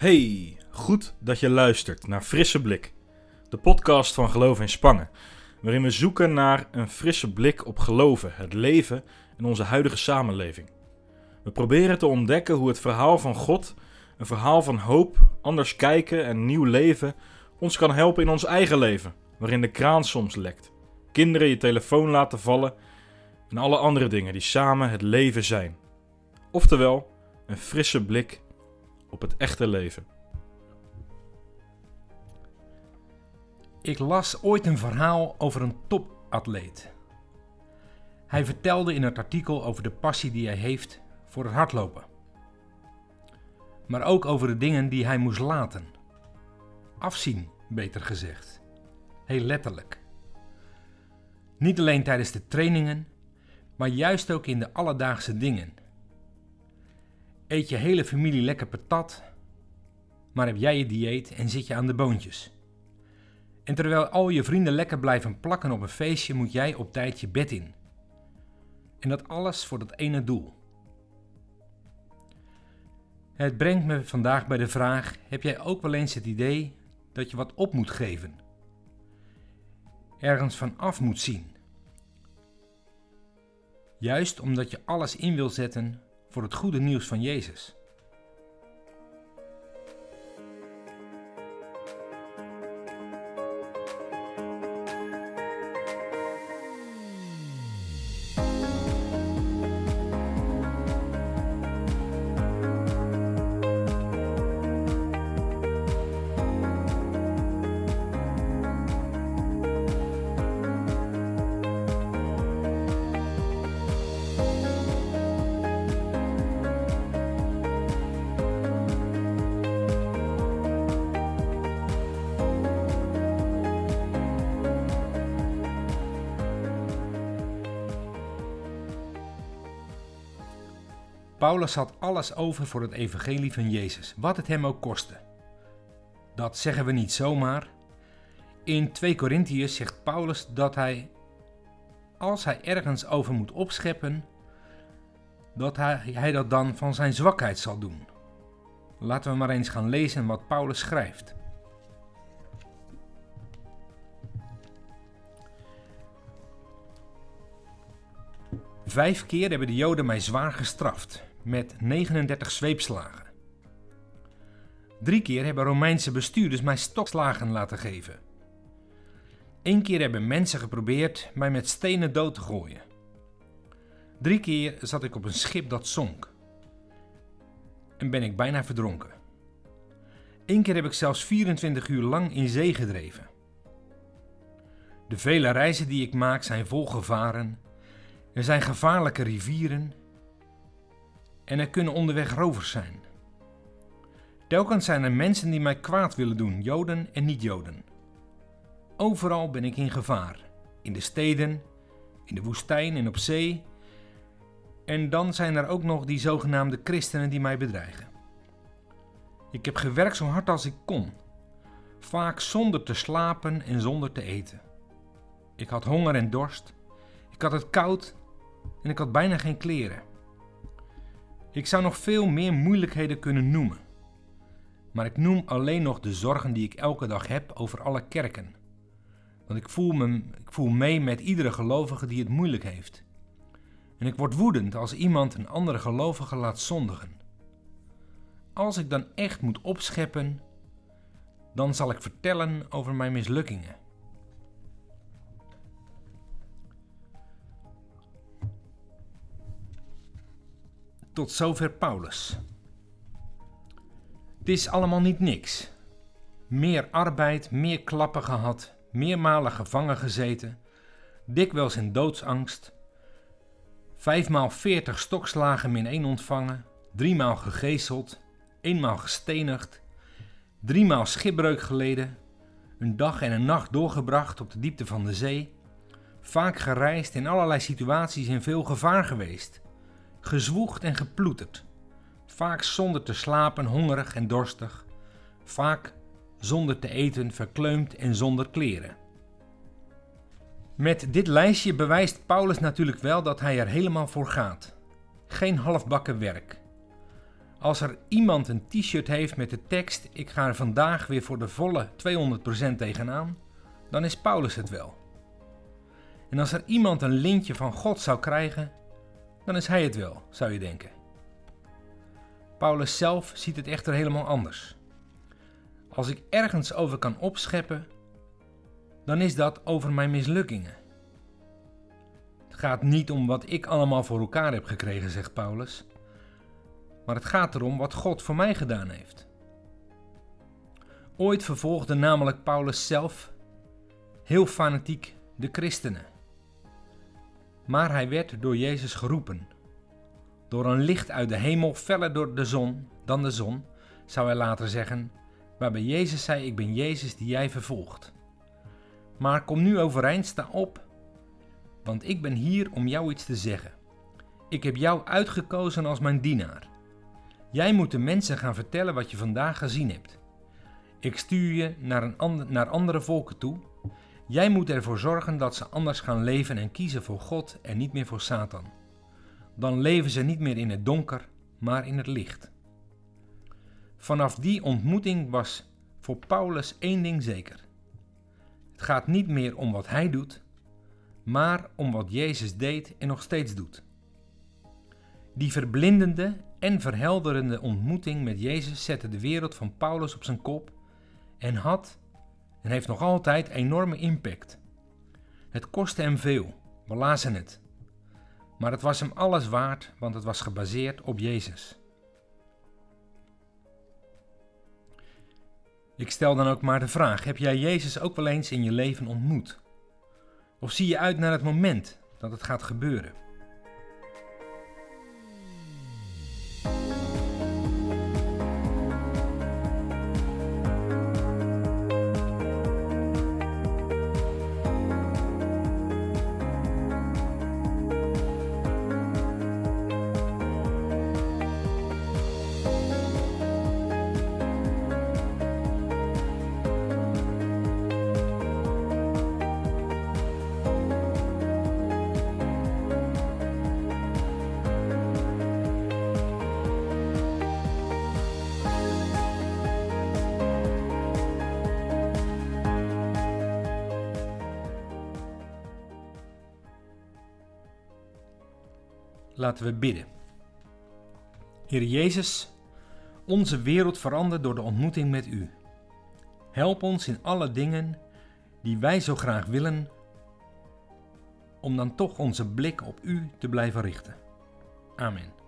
Hey, goed dat je luistert naar Frisse Blik, de podcast van Geloof in Spangen, waarin we zoeken naar een frisse blik op geloven, het leven en onze huidige samenleving. We proberen te ontdekken hoe het verhaal van God, een verhaal van hoop, anders kijken en nieuw leven, ons kan helpen in ons eigen leven, waarin de kraan soms lekt, kinderen je telefoon laten vallen en alle andere dingen die samen het leven zijn. Oftewel, een frisse blik op het echte leven. Ik las ooit een verhaal over een topatleet. Hij vertelde in het artikel over de passie die hij heeft voor het hardlopen. Maar ook over de dingen die hij moest laten. Afzien, beter gezegd. Heel letterlijk. Niet alleen tijdens de trainingen, maar juist ook in de alledaagse dingen. Eet je hele familie lekker patat, maar heb jij je dieet en zit je aan de boontjes. En terwijl al je vrienden lekker blijven plakken op een feestje, moet jij op tijd je bed in. En dat alles voor dat ene doel. Het brengt me vandaag bij de vraag: heb jij ook wel eens het idee dat je wat op moet geven? Ergens van af moet zien? Juist omdat je alles in wil zetten voor het goede nieuws van Jezus. Paulus had alles over voor het evangelie van Jezus, wat het hem ook kostte. Dat zeggen we niet zomaar. In 2 Korintiërs zegt Paulus dat hij, als hij ergens over moet opscheppen, dat hij, hij dat dan van zijn zwakheid zal doen. Laten we maar eens gaan lezen wat Paulus schrijft. Vijf keer hebben de Joden mij zwaar gestraft met 39 zweepslagen. Drie keer hebben Romeinse bestuurders mij stokslagen laten geven. Eén keer hebben mensen geprobeerd mij met stenen dood te gooien. Drie keer zat ik op een schip dat zonk. En ben ik bijna verdronken. Eén keer heb ik zelfs 24 uur lang in zee gedreven. De vele reizen die ik maak zijn vol gevaren. Er zijn gevaarlijke rivieren en er kunnen onderweg rovers zijn. Telkens zijn er mensen die mij kwaad willen doen, Joden en niet-Joden. Overal ben ik in gevaar. In de steden, in de woestijn en op zee. En dan zijn er ook nog die zogenaamde christenen die mij bedreigen. Ik heb gewerkt zo hard als ik kon, vaak zonder te slapen en zonder te eten. Ik had honger en dorst, ik had het koud en ik had bijna geen kleren. Ik zou nog veel meer moeilijkheden kunnen noemen. Maar ik noem alleen nog de zorgen die ik elke dag heb over alle kerken. Want ik voel, me, ik voel mee met iedere gelovige die het moeilijk heeft. En ik word woedend als iemand een andere gelovige laat zondigen. Als ik dan echt moet opscheppen, dan zal ik vertellen over mijn mislukkingen. Tot zover Paulus. Het is allemaal niet niks. Meer arbeid, meer klappen gehad, meermalen gevangen gezeten, dikwijls in doodsangst, vijfmaal veertig stokslagen min één ontvangen, driemaal gegezeld, eenmaal gestenigd, driemaal schipbreuk geleden, een dag en een nacht doorgebracht op de diepte van de zee, vaak gereisd in allerlei situaties in veel gevaar geweest gezwoegd en geploeterd, vaak zonder te slapen, hongerig en dorstig, vaak zonder te eten, verkleumd en zonder kleren. Met dit lijstje bewijst Paulus natuurlijk wel dat hij er helemaal voor gaat. Geen halfbakken werk. Als er iemand een t-shirt heeft met de tekst: Ik ga er vandaag weer voor de volle 200% tegenaan, dan is Paulus het wel. En als er iemand een lintje van God zou krijgen, dan is hij het wel, zou je denken. Paulus zelf ziet het echter helemaal anders. Als ik ergens over kan opscheppen, dan is dat over mijn mislukkingen. Het gaat niet om wat ik allemaal voor elkaar heb gekregen, zegt Paulus, maar het gaat erom wat God voor mij gedaan heeft. Ooit vervolgde namelijk Paulus zelf heel fanatiek de christenen. Maar hij werd door Jezus geroepen. Door een licht uit de hemel, feller door de zon dan de zon, zou hij later zeggen, waarbij Jezus zei: Ik ben Jezus die jij vervolgt. Maar kom nu overeind, sta op, want ik ben hier om jou iets te zeggen. Ik heb jou uitgekozen als mijn dienaar. Jij moet de mensen gaan vertellen wat je vandaag gezien hebt. Ik stuur je naar, een and naar andere volken toe. Jij moet ervoor zorgen dat ze anders gaan leven en kiezen voor God en niet meer voor Satan. Dan leven ze niet meer in het donker, maar in het licht. Vanaf die ontmoeting was voor Paulus één ding zeker. Het gaat niet meer om wat hij doet, maar om wat Jezus deed en nog steeds doet. Die verblindende en verhelderende ontmoeting met Jezus zette de wereld van Paulus op zijn kop en had en heeft nog altijd enorme impact. Het kostte hem veel, we lazen het. Maar het was hem alles waard, want het was gebaseerd op Jezus. Ik stel dan ook maar de vraag: heb jij Jezus ook wel eens in je leven ontmoet? Of zie je uit naar het moment dat het gaat gebeuren? Laten we bidden. Heer Jezus, onze wereld verandert door de ontmoeting met U. Help ons in alle dingen die wij zo graag willen, om dan toch onze blik op U te blijven richten. Amen.